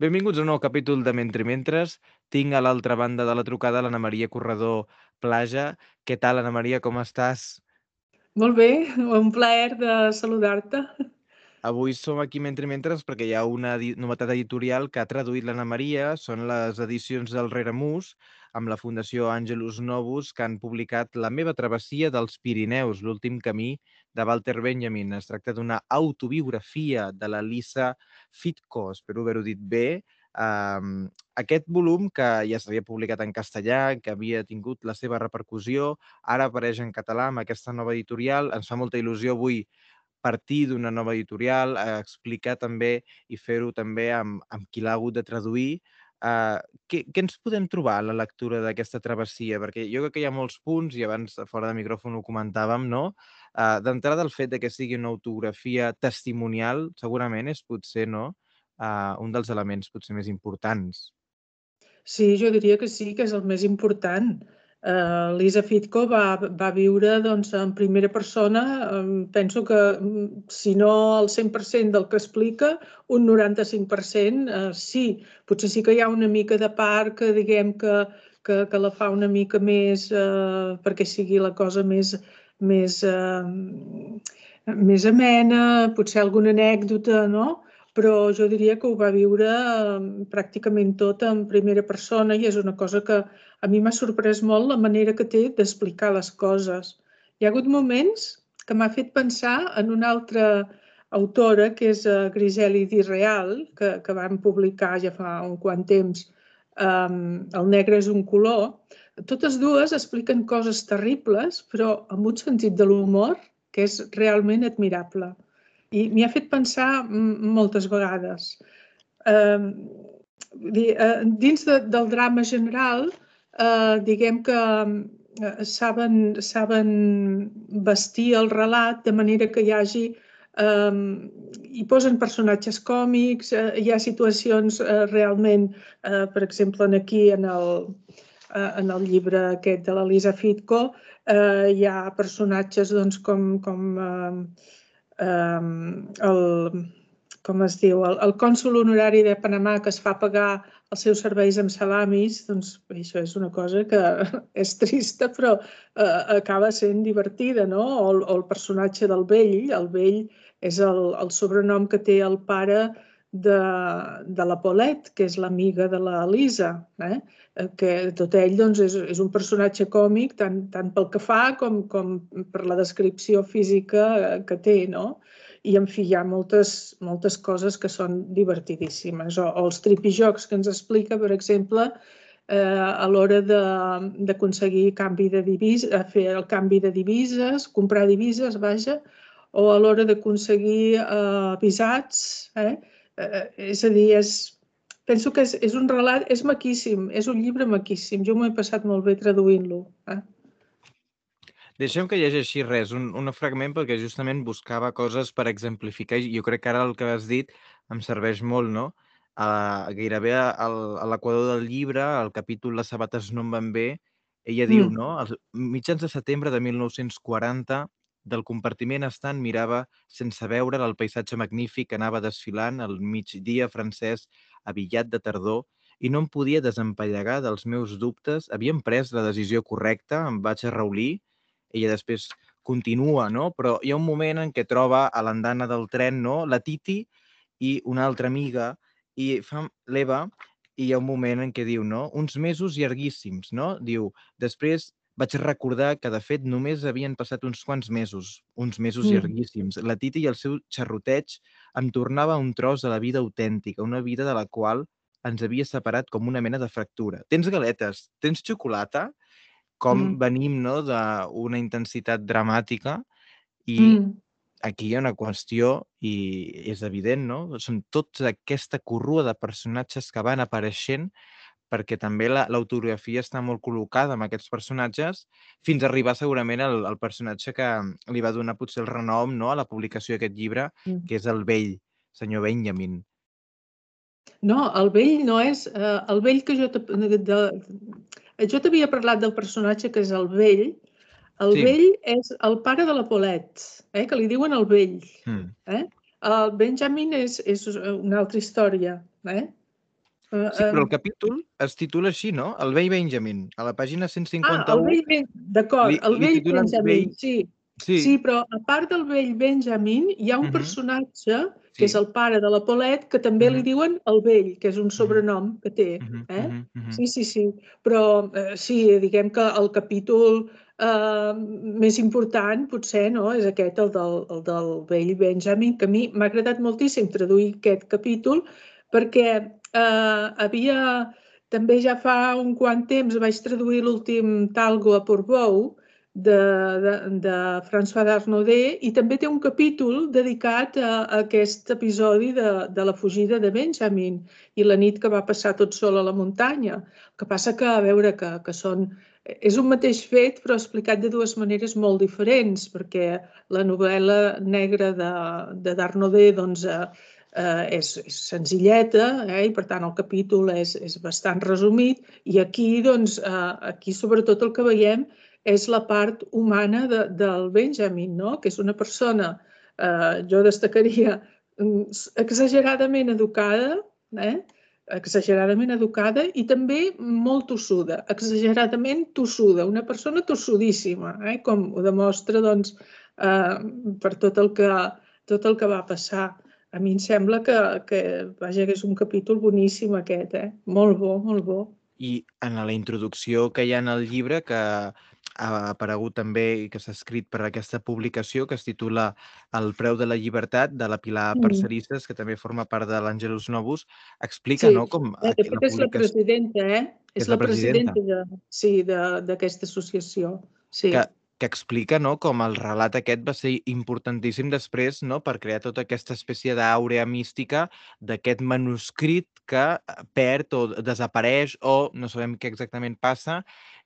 Benvinguts a un nou capítol de Mentre Mentres. Tinc a l'altra banda de la trucada l'Anna Maria Corredor Plaja. Què tal, Anna Maria, com estàs? Molt bé, un plaer de saludar-te. Avui som aquí Mentre Mentres perquè hi ha una novetat editorial que ha traduït l'Anna Maria. Són les edicions del Reremus amb la Fundació Angelus Novus que han publicat La meva travessia dels Pirineus, l'últim camí de Walter Benjamin. Es tracta d'una autobiografia de la Lisa Fitco, espero haver-ho dit bé. Um, aquest volum, que ja s'havia publicat en castellà, que havia tingut la seva repercussió, ara apareix en català amb aquesta nova editorial. Ens fa molta il·lusió avui partir d'una nova editorial, eh, explicar també i fer-ho també amb, amb qui l'ha hagut de traduir. Uh, què, què ens podem trobar a la lectura d'aquesta travessia? Perquè jo crec que hi ha molts punts, i abans fora de micròfon ho comentàvem, no? Uh, D'entrada, el fet de que sigui una autografia testimonial segurament és potser no uh, un dels elements potser més importants. Sí, jo diria que sí, que és el més important. Uh, Lisa Fitco va, va viure doncs, en primera persona, um, penso que mm, si no el 100% del que explica, un 95% uh, sí. Potser sí que hi ha una mica de part que diguem que, que, que la fa una mica més uh, perquè sigui la cosa més, més, uh, més amena, potser alguna anècdota, no? però jo diria que ho va viure eh, pràcticament tot en primera persona i és una cosa que a mi m'ha sorprès molt la manera que té d'explicar les coses. Hi ha hagut moments que m'ha fet pensar en una altra autora, que és uh, Griseli Di Real, que, que van publicar ja fa un quant temps um, El negre és un color. Totes dues expliquen coses terribles, però amb un sentit de l'humor que és realment admirable i m'hi ha fet pensar moltes vegades. Eh, dins de, del drama general, eh, diguem que eh, saben, saben vestir el relat de manera que hi hagi eh, hi posen personatges còmics, eh, hi ha situacions eh, realment, eh, per exemple, aquí en el, en el llibre aquest de l'Elisa Fitco, eh, hi ha personatges doncs, com, com eh, el, com es diu, el, el cònsul honorari de Panamà que es fa pagar els seus serveis amb salamis, doncs això és una cosa que és trista però eh, acaba sent divertida, no? O o el personatge del vell, el vell és el, el sobrenom que té el pare de, de la Paulette, que és l'amiga de la Lisa, eh? que tot ell doncs, és, és un personatge còmic tant, tant pel que fa com, com per la descripció física que té, no? I, en fi, hi ha moltes, moltes coses que són divertidíssimes. O, o els tripijocs que ens explica, per exemple, eh, a l'hora d'aconseguir canvi de divises, fer el canvi de divises, comprar divises, vaja, o a l'hora d'aconseguir eh, visats, eh? Eh, és a dir, és, penso que és, és un relat, és maquíssim, és un llibre maquíssim. Jo m'ho he passat molt bé traduint-lo. Eh? Deixem que llegeixi res, un, un fragment, perquè justament buscava coses per exemplificar, i jo crec que ara el que has dit em serveix molt, no? Uh, gairebé a, a l'equador del llibre, al capítol Les sabates no em van bé, ella mm. diu, no? Els mitjans de setembre de 1940 del compartiment estant mirava sense veure el paisatge magnífic que anava desfilant al migdia francès avillat de tardor i no em podia desempallegar dels meus dubtes. Havíem pres la decisió correcta, em vaig a reulir. Ella després continua, no? Però hi ha un moment en què troba a l'andana del tren, no? La Titi i una altra amiga i fa l'Eva i hi ha un moment en què diu, no? Uns mesos llarguíssims, no? Diu, després vaig recordar que, de fet, només havien passat uns quants mesos, uns mesos mm. llarguíssims. La Titi i el seu xerroteig em tornava un tros de la vida autèntica, una vida de la qual ens havia separat com una mena de fractura. Tens galetes, tens xocolata, com mm. venim no, d'una intensitat dramàtica i mm. aquí hi ha una qüestió i és evident, no? Són tota aquesta corrua de personatges que van apareixent perquè també l'autografia està molt col·locada amb aquests personatges, fins a arribar segurament al, al personatge que li va donar potser el renom no, a la publicació d'aquest llibre, mm. que és el vell, senyor Benjamin. No, el vell no és... Eh, el vell que jo... De, jo t'havia parlat del personatge que és el vell. El sí. vell és el pare de la Paulette, eh, que li diuen el vell. Mm. Eh? El Benjamin és, és una altra història. Eh? Uh, Sí, però el capítol es titula així, no? El vell Benjamin, a la pàgina Ah, el 151. vell Ben... D'acord, li- el li vell Benjamin, vell- sí. Sí, Sí, però a part del vell Benjamin, hi ha un Mhm. personatge, que és Sí. el pare de la Paulette, que també li Mhm. diuen el vell, que és un sobrenom que té. Mhm, Eh? mhm, mhm. Sí, sí, sí. Però eh, sí, diguem que el capítol eh, més important potser no, és aquest, el del, el del vell Benjamin, que a mi m'ha agradat moltíssim traduir aquest capítol perquè eh, havia, també ja fa un quant temps vaig traduir l'últim Talgo a Portbou de, de, de François d'Arnaudé i també té un capítol dedicat a, a aquest episodi de, de la fugida de Benjamin i la nit que va passar tot sol a la muntanya. El que passa que, a veure, que, que són... És un mateix fet, però explicat de dues maneres molt diferents, perquè la novel·la negra de, de Darnodé doncs, eh, eh, és, és senzilleta eh, i, per tant, el capítol és, és bastant resumit i aquí, doncs, eh, aquí sobretot el que veiem és la part humana de, del Benjamin, no? que és una persona, eh, jo destacaria, mm, exageradament educada, eh? exageradament educada i també molt tossuda, exageradament tossuda, una persona tossudíssima, eh? com ho demostra doncs, eh, per tot el, que, tot el que va passar. A mi em sembla que, que vaja, que és un capítol boníssim aquest, eh? molt bo, molt bo. I en la introducció que hi ha en el llibre, que ha aparegut també i que s'ha escrit per aquesta publicació que es titula El preu de la llibertat, de la Pilar Mm. Parcerisses, que també forma part de l'Àngelus Novus, explica Sí, no, com de fet, és la presidenta, eh? És, És la la presidenta. presidenta, de, sí, de- d'aquesta associació. Sí. que, que explica no, com el relat aquest va ser importantíssim després no, per crear tota aquesta espècie d'àurea mística d'aquest manuscrit que eh, perd o desapareix o no sabem què exactament passa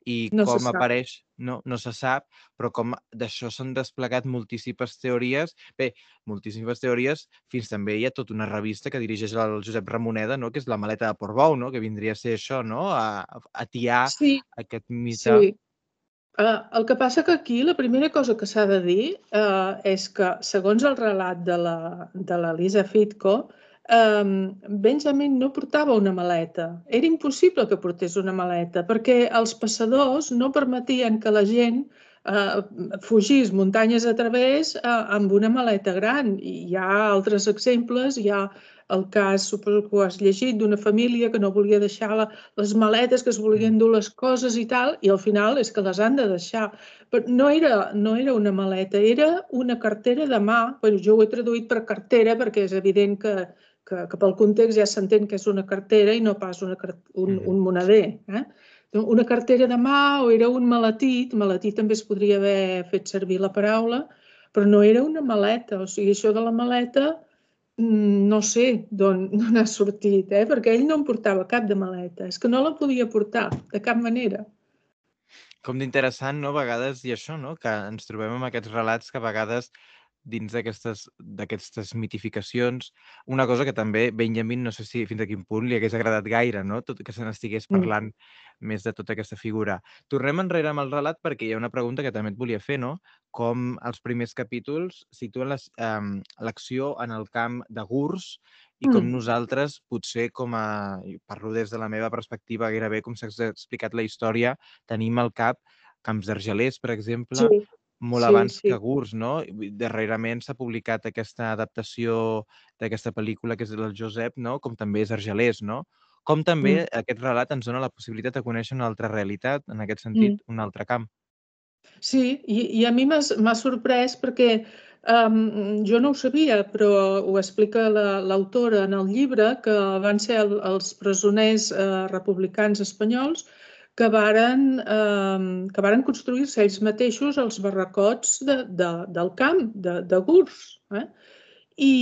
i No com apareix, no, no se sap, però com d'això s'han desplegat moltíssimes teories. Bé, moltíssimes teories, fins també hi ha tota una revista que dirigeix el Josep Ramoneda, no? que és la maleta de Portbou, no? que vindria a ser això, no? a, a atiar Sí, aquest mite. sí. Uh, el que passa que aquí la primera cosa que s'ha de dir uh, és que, segons el relat de la, de la Lisa Fitko, um, Benjamin no portava una maleta. Era impossible que portés una maleta perquè els passadors no permetien que la gent uh, fugís muntanyes a través uh, amb una maleta gran. I hi ha altres exemples, hi ha el cas, suposo que ho has llegit, d'una família que no volia deixar la, les maletes, que es volien dur les coses i tal, i al final és que les han de deixar. Però no era, no era una maleta, era una cartera de mà. Bueno, jo ho he traduït per cartera perquè és evident que, que, que pel context ja s'entén que és una cartera i no pas una, un, Mhm. un moneder. Eh? Una cartera de mà o era un maletí, maletí també es podria haver fet servir la paraula, però no era una maleta. O sigui, això de la maleta mm, no sé d'on ha sortit, eh? perquè ell no en portava cap de maleta. És que no la podia portar, de cap manera. Com d'interessant, no? A vegades, i això, no? Que ens trobem amb aquests relats que a vegades dins d'aquestes mitificacions, una cosa que també Benjamin, no sé si fins a quin punt li hagués agradat gaire, no? Tot que se n'estigués Mm. parlant més de tota aquesta figura. Tornem enrere amb el relat perquè hi ha una pregunta que també et volia fer, no? Com els primers capítols situen em, l'acció en el camp de Gurs i com Mm. nosaltres, potser com a... parlo des de la meva perspectiva gairebé, com s'ha explicat la història, tenim al cap camps d'Argelers, per exemple, Sí, molt sí, abans sí. que Gurs, no? Darrerament s'ha publicat aquesta adaptació d'aquesta pel·lícula que és del Josep, no? Com també és Argelers, no? Com també Mm. aquest relat ens dona la possibilitat de conèixer una altra realitat, en aquest sentit, Mm. un altre camp. Sí, i, i a mi m'ha sorprès perquè um, jo no ho sabia, però ho explica la- l'autora en el llibre, que van ser el, els presoners eh, republicans espanyols que varen, eh, que varen construir-se ells mateixos els barracots de, de, del camp, de, de Gurs. Eh? I,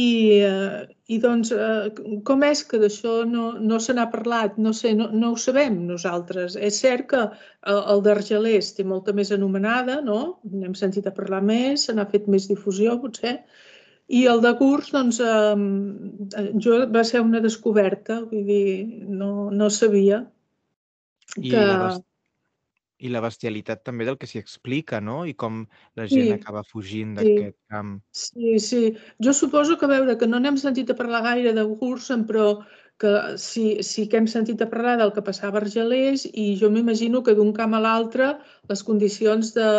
eh, I doncs, eh, com és que d'això no, no se n'ha parlat? No sé, no, no ho sabem nosaltres. És cert que el, el d'Argelers té molta més anomenada, no? N'hem sentit a parlar més, se n'ha fet més difusió, potser. I el de Gurs, doncs, eh, jo va ser una descoberta, vull dir, no, no sabia I, que... la, bes- I la bestialitat també del que s'hi explica, no? I com la gent Sí, acaba fugint sí. d'aquest camp. Sí, sí. Jo suposo que, a veure, que no n'hem sentit a parlar gaire de Gursen, però que sí, sí que hem sentit a parlar del que passava a Argelers i jo m'imagino que d'un camp a l'altre les condicions de,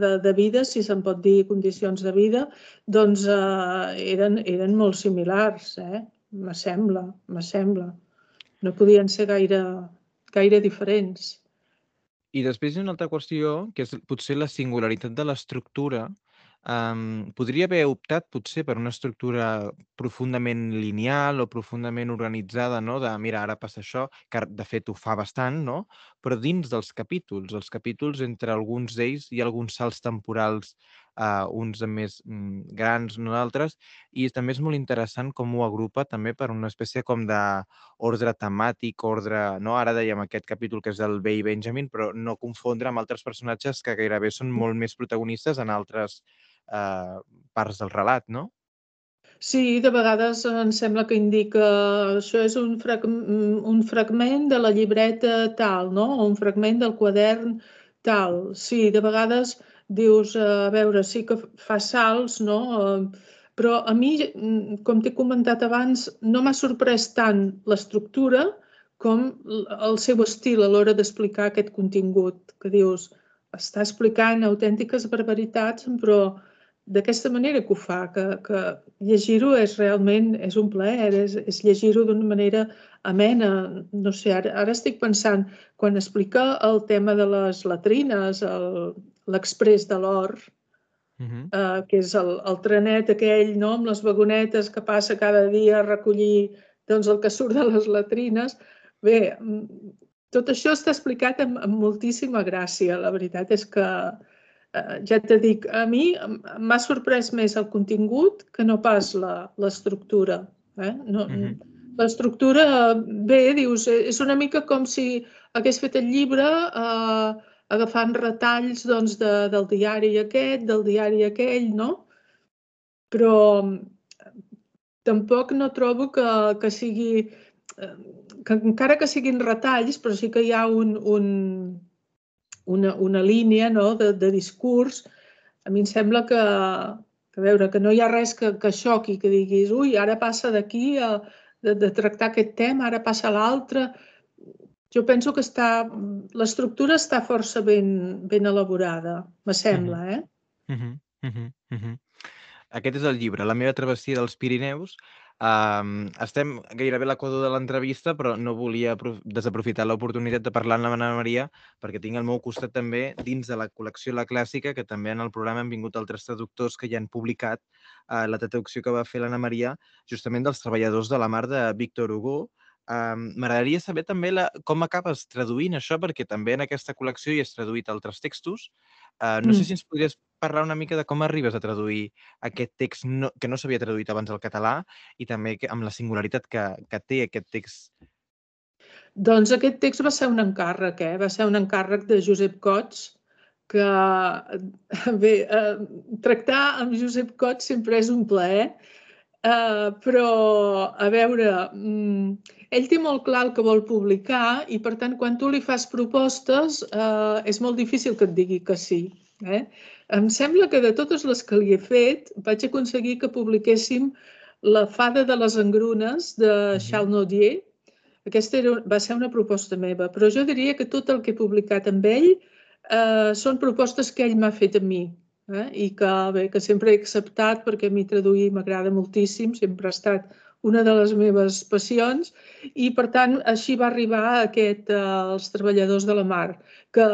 de, de vida, si se'n pot dir condicions de vida, doncs eh, eren, eren molt similars, eh? m'assembla, m'assembla. No podien ser gaire, gaire diferents. I després hi ha una altra qüestió, que és potser la singularitat de l'estructura Um, podria haver optat potser per una estructura profundament lineal o profundament organitzada, no? de mira, ara passa això, que de fet ho fa bastant, no? però dins dels capítols. Els capítols, entre alguns d'ells, hi ha alguns salts temporals, uh, uns més mm, grans, no d'altres, i també és molt interessant com ho agrupa també per una espècie com d'ordre temàtic, ordre... No? Ara dèiem aquest capítol que és del Bay Benjamin, però no confondre amb altres personatges que gairebé són molt més protagonistes en altres eh, parts del relat, no? Sí, de vegades em sembla que indica això és un, frag un fragment de la llibreta tal, no? O un fragment del quadern tal. Sí, de vegades dius, a veure, sí que fa salts, no? Però a mi, com t'he comentat abans, no m'ha sorprès tant l'estructura com el seu estil a l'hora d'explicar aquest contingut, que dius, està explicant autèntiques barbaritats, però d'aquesta manera que ho fa, que, que llegir-ho és realment és un plaer, és, és llegir-ho d'una manera amena. No sé, ara, ara estic pensant, quan explica el tema de les latrines, l'express de l'or, uh -huh. eh, que és el, el trenet aquell no, amb les vagonetes que passa cada dia a recollir doncs, el que surt de les latrines. Bé, tot això està explicat amb, amb moltíssima gràcia. La veritat és que ja te dic, a mi m'ha sorprès més el contingut que no pas l'estructura. Eh? No, mm -hmm. L'estructura, bé, dius, és una mica com si hagués fet el llibre eh, agafant retalls doncs, de, del diari aquest, del diari aquell, no? Però tampoc no trobo que, que sigui... Eh, que encara que siguin retalls, però sí que hi ha un, un, una, una línia no, de, de discurs, a mi em sembla que, que, veure, que no hi ha res que, que xoqui, que diguis, ui, ara passa d'aquí, de, de tractar aquest tema, ara passa a l'altre. Jo penso que està, l'estructura està força ben, ben elaborada, me sembla, eh? Uh -huh, uh -huh, uh -huh. Aquest és el llibre, La meva travessia dels Pirineus, Um, estem gairebé a l'equador de l'entrevista, però no volia desaprofitar l'oportunitat de parlar amb l'Anna Maria, perquè tinc al meu costat també, dins de la col·lecció La Clàssica, que també en el programa han vingut altres traductors que ja han publicat uh, la traducció que va fer l'Anna Maria, justament dels treballadors de la mar de Víctor Hugo, Um, M'agradaria saber també la, com acabes traduint això, perquè també en aquesta col·lecció hi has traduït altres textos. Uh, no mm. sé si ens podries parlar una mica de com arribes a traduir aquest text no, que no s'havia traduït abans al català i també que, amb la singularitat que, que té aquest text. Doncs aquest text va ser un encàrrec, eh? va ser un encàrrec de Josep Cots, que bé, eh, tractar amb Josep Cots sempre és un plaer, Uh, però, a veure, um, ell té molt clar el que vol publicar i, per tant, quan tu li fas propostes, uh, és molt difícil que et digui que sí. Eh? Em sembla que de totes les que li he fet, vaig aconseguir que publiquéssim La fada de les engrunes de Charles Naudier. Aquesta era, va ser una proposta meva, però jo diria que tot el que he publicat amb ell uh, són propostes que ell m'ha fet a mi eh? i que, bé, que sempre he acceptat perquè a mi traduir m'agrada moltíssim, sempre ha estat una de les meves passions i, per tant, així va arribar aquest, eh, els treballadors de la mar, que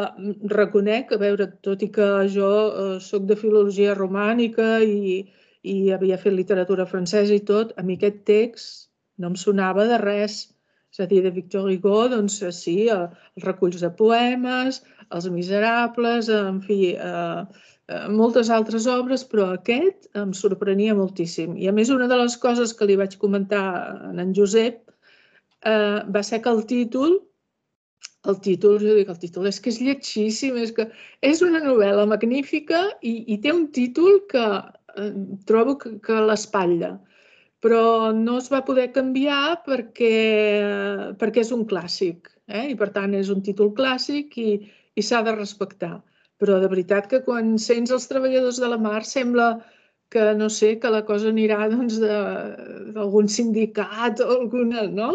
reconec, a veure, tot i que jo eh, sóc de filologia romànica i, i havia fet literatura francesa i tot, a mi aquest text no em sonava de res. És a dir, de Victor Hugo, doncs sí, eh, els reculls de poemes, els miserables, en fi, eh, Eh, moltes altres obres, però aquest em sorprenia moltíssim. I a més, una de les coses que li vaig comentar a en Josep eh, va ser que el títol, el títol, jo dic, el títol és que és lletgíssim, és que és una novel·la magnífica i, i té un títol que eh, trobo que, que l'espatlla però no es va poder canviar perquè, perquè és un clàssic eh? i per tant és un títol clàssic i, i s'ha de respectar però de veritat que quan sents els treballadors de la mar sembla que, no sé, que la cosa anirà doncs, d'algun sindicat o alguna, no?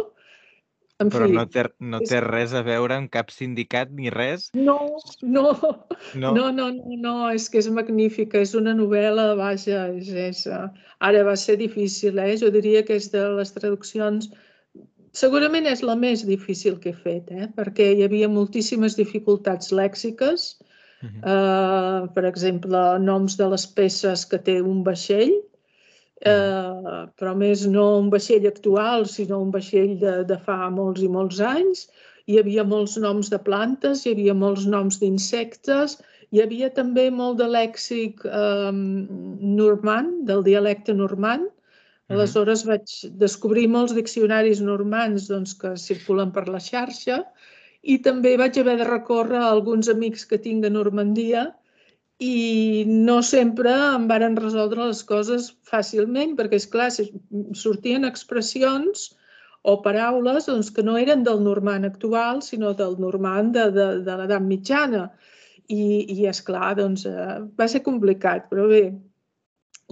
En Però fi, no té, no és- té res a veure amb cap sindicat ni res? No, no, No? no, no, no, no, és que és magnífica, és una novel·la, vaja, és, és, eh, ara va ser difícil, eh? Jo diria que és de les traduccions, segurament és la més difícil que he fet, eh? Perquè hi havia moltíssimes dificultats lèxiques, Mhm. eh, per exemple, noms de les peces que té un vaixell, eh, però més no un vaixell actual, sinó un vaixell de, de fa molts i molts anys. Hi havia molts noms de plantes, hi havia molts noms d'insectes, hi havia també molt de lèxic eh, normand, del dialecte normand. Aleshores vaig descobrir molts diccionaris normands doncs, que circulen per la xarxa i també vaig haver de recórrer a alguns amics que tinc de Normandia i no sempre em varen resoldre les coses fàcilment, perquè, és clar sortien expressions o paraules doncs, que no eren del normand actual, sinó del normand de, de, de l'edat mitjana. I, i és clar, doncs, eh, va ser complicat, però bé,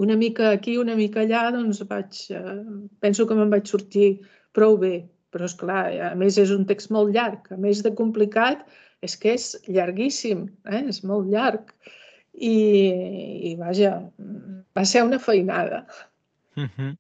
una mica aquí, una mica allà, doncs vaig, eh, penso que me'n vaig sortir prou bé. Però, és clar, a més és un text molt llarg. A més de complicat, és que és llarguíssim, eh? és molt llarg. I, i vaja, va ser una feinada. Mhm.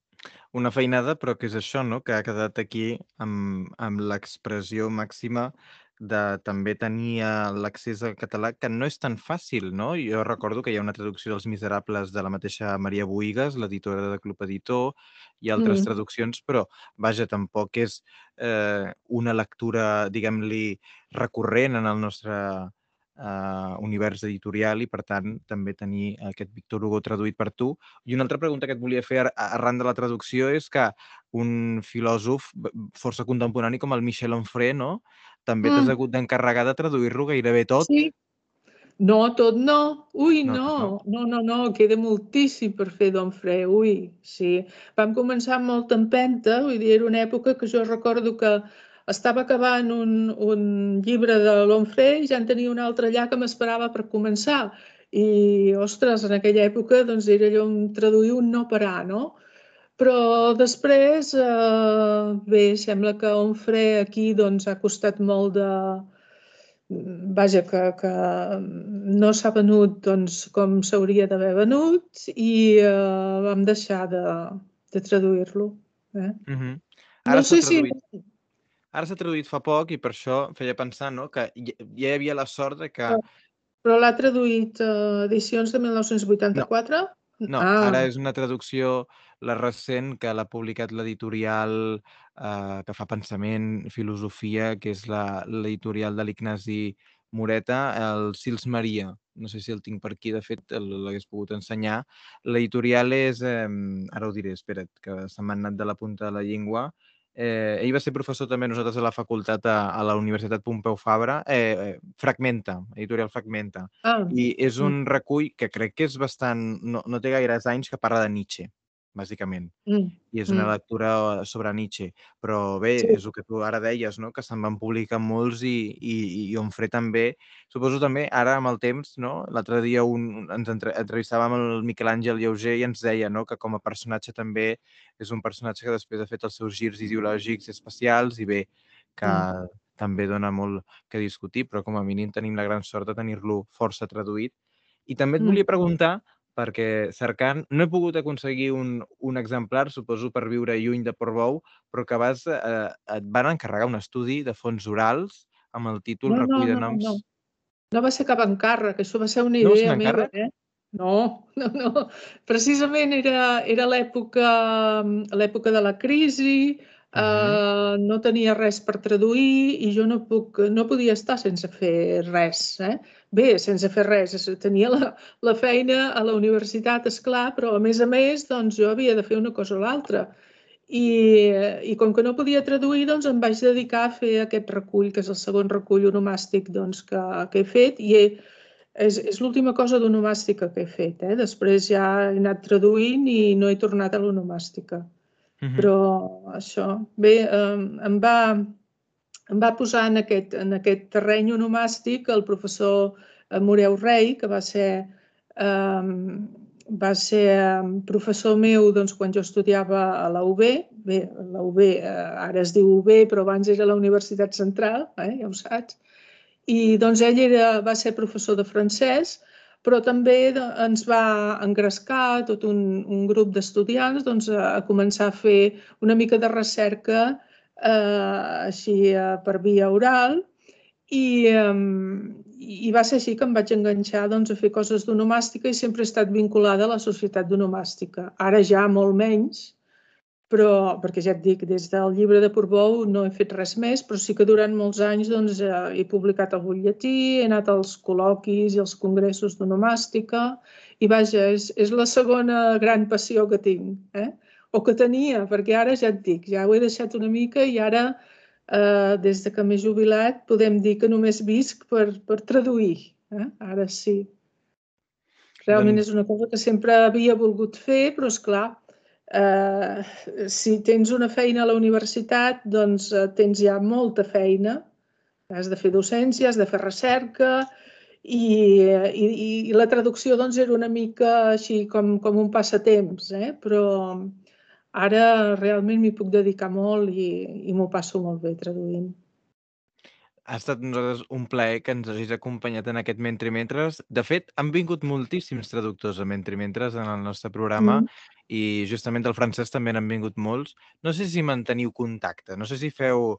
Una feinada, però que és això, no? Que ha quedat aquí amb, amb l'expressió màxima de també tenir eh, l'accés al català, que no és tan fàcil, no? Jo recordo que hi ha una traducció dels Miserables de la mateixa Maria Boigas, l'editora de Club Editor, i altres Mm. traduccions, però, vaja, tampoc és eh, una lectura, diguem-li, recurrent en el nostre eh, univers editorial i, per tant, també tenir aquest Víctor Hugo traduït per tu. I una altra pregunta que et volia fer ar- arran de la traducció és que un filòsof força contemporani com el Michel Onfray, no? També t'has Mm. hagut d'encarregar de traduir-lo gairebé tot. Sí. No, tot no. Ui, No, no. No, no, no. Queda moltíssim per fer d'Onfray. Ui, sí. Vam començar amb molta empenta. Vull dir, era una època que jo recordo que estava acabant un, un llibre de l'Onfray i ja en tenia un altre allà que m'esperava per començar. I, ostres, en aquella època doncs, era allò un traduir un no parar, no? Però després, eh, bé, sembla que Onfray aquí doncs, ha costat molt de, vaja, que, que no s'ha venut doncs, com s'hauria d'haver venut i eh, vam deixar de, de traduir-lo. Eh? Mhm. No Ara s'ha sé si... traduït, ara s'ha traduït fa poc i per això feia pensar no? que ja hi havia la sort de que... Però l'ha traduït a edicions de 1984? No, ah, ara és una traducció, la recent, que l'ha publicat l'editorial eh, que fa pensament, filosofia, que és la- l'editorial de l'Ignasi Moreta, el Sils Maria. No sé si el tinc per aquí, de fet, l'hagués pogut ensenyar. L'editorial és, eh, ara ho diré, espera't, que se m'ha anat de la punta de la llengua. Eh, ell va ser professor també nosaltres a la facultat a, a la Universitat Pompeu Fabra. Eh, eh, Fragmenta, editorial Fragmenta. ah, I és Mm. un recull que crec que és bastant... No, no té gaires anys que parla de Nietzsche, bàsicament. mm, I és una Mm. lectura sobre Nietzsche. Però bé, Sí. és el que tu ara deies, no? que se'n van publicar molts i, i, i Onfray també. Suposo també, ara amb el temps, no? l'altre dia un, ens entre, entrevistàvem el Miquel Àngel Lleuger i ens deia no? que com a personatge també és un personatge que després ha fet els seus girs ideològics i especials i bé, que Mm. també dona molt que discutir, però com a mínim tenim la gran sort de tenir-lo força traduït. I també et Mm. volia preguntar, perquè cercant, no he pogut aconseguir un, un exemplar, suposo per viure lluny de Portbou, però que vas, eh, et van encarregar un estudi de fons orals amb el títol No, no, Recull de no, noms. no. No va ser cap encàrrec, això va ser una No idea un meva, eh? No, no, no. Precisament era, era l'època l'època de la crisi, Mhm. eh, no tenia res per traduir i jo no, puc, no podia estar sense fer res. Eh? Bé, sense fer res, tenia la, la feina a la universitat, és clar, però a més a més doncs, jo havia de fer una cosa o l'altra. I, I com que no podia traduir, doncs em vaig dedicar a fer aquest recull, que és el segon recull onomàstic doncs, que, que he fet, i he, és, és l'última cosa d'onomàstica que he fet. Eh? Després ja he anat traduint i no he tornat a l'onomàstica. Mhm. Però això, bé, em, em va, em va posar en aquest, en aquest terreny onomàstic el professor eh, Moreu Rei, que va ser um, va ser professor meu doncs, quan jo estudiava a la UB. Bé, la UB eh, ara es diu UB, però abans era la Universitat Central, eh, ja ho saps. I doncs ell era, va ser professor de francès, però també ens va engrescar tot un, un grup d'estudiants doncs, a, començar a fer una mica de recerca eh, així eh, per via oral i, i va ser així que em vaig enganxar doncs, a fer coses d'onomàstica i sempre he estat vinculada a la societat d'onomàstica. Ara ja molt menys, però, perquè ja et dic, des del llibre de Portbou no he fet res més, però sí que durant molts anys doncs, eh, he publicat el butlletí, he anat als col·loquis i als congressos d'onomàstica i vaja, és, és la segona gran passió que tinc, eh? o que tenia, perquè ara ja et dic, ja ho he deixat una mica i ara eh, des de que m'he jubilat, podem dir que només visc per, per traduir. Eh? Ara sí. Realment doncs... és una cosa que sempre havia volgut fer, però és clar, eh, si tens una feina a la universitat, doncs eh, tens ja molta feina. Has de fer docència, has de fer recerca i, i, i la traducció doncs, era una mica així com, com un passatemps, eh? però Ara realment m'hi puc dedicar molt i, i m'ho passo molt bé traduint. Ha estat nosaltres un plaer que ens hagis acompanyat en aquest Mentre Mentres. De fet, han vingut moltíssims traductors a Mentre Mentres en el nostre programa mm. i justament del francès també n'han vingut molts. No sé si manteniu contacte, no sé si feu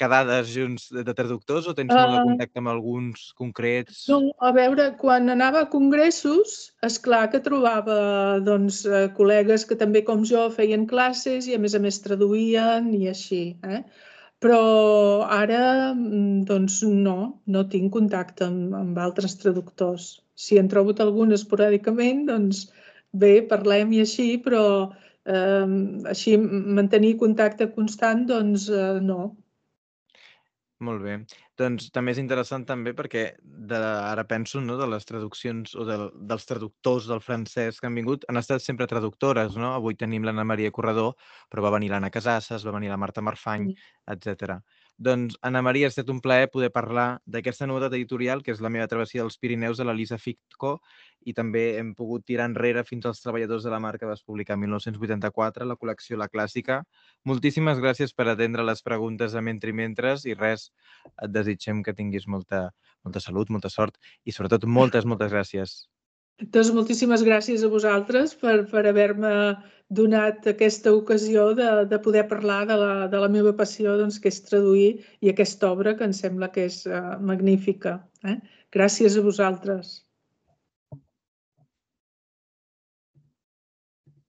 quedades junts de traductors o tens uh, molt de contacte amb alguns concrets? No, a veure, quan anava a congressos, és clar que trobava doncs, eh, col·legues que també com jo feien classes i a més a més traduïen i així. Eh? Però ara mm, doncs no, no tinc contacte amb, amb altres traductors. Si en trobo algun esporàdicament, doncs bé, parlem i així, però eh, així mantenir contacte constant, doncs eh, no, molt bé. Doncs també és interessant també perquè de, ara penso no, de les traduccions o de, dels traductors del francès que han vingut, han estat sempre traductores, no? Avui tenim l'Anna Maria Corredor, però va venir l'Anna Casasses, va venir la Marta Marfany, etc. Doncs, Anna Maria, ha estat un plaer poder parlar d'aquesta novetat editorial, que és la meva travessia dels Pirineus de l'Elisa Ficco, i també hem pogut tirar enrere fins als treballadors de la marca que vas publicar en 1984, la col·lecció La Clàssica. Moltíssimes gràcies per atendre les preguntes de Mentre i Mentres i res, et desitgem que tinguis molta, molta salut, molta sort i sobretot moltes, moltes gràcies. Doncs moltíssimes gràcies a vosaltres per, per haver-me donat aquesta ocasió de, de poder parlar de la, de la meva passió, doncs, que és traduir, i aquesta obra que em sembla que és uh, magnífica. Eh? Gràcies a vosaltres.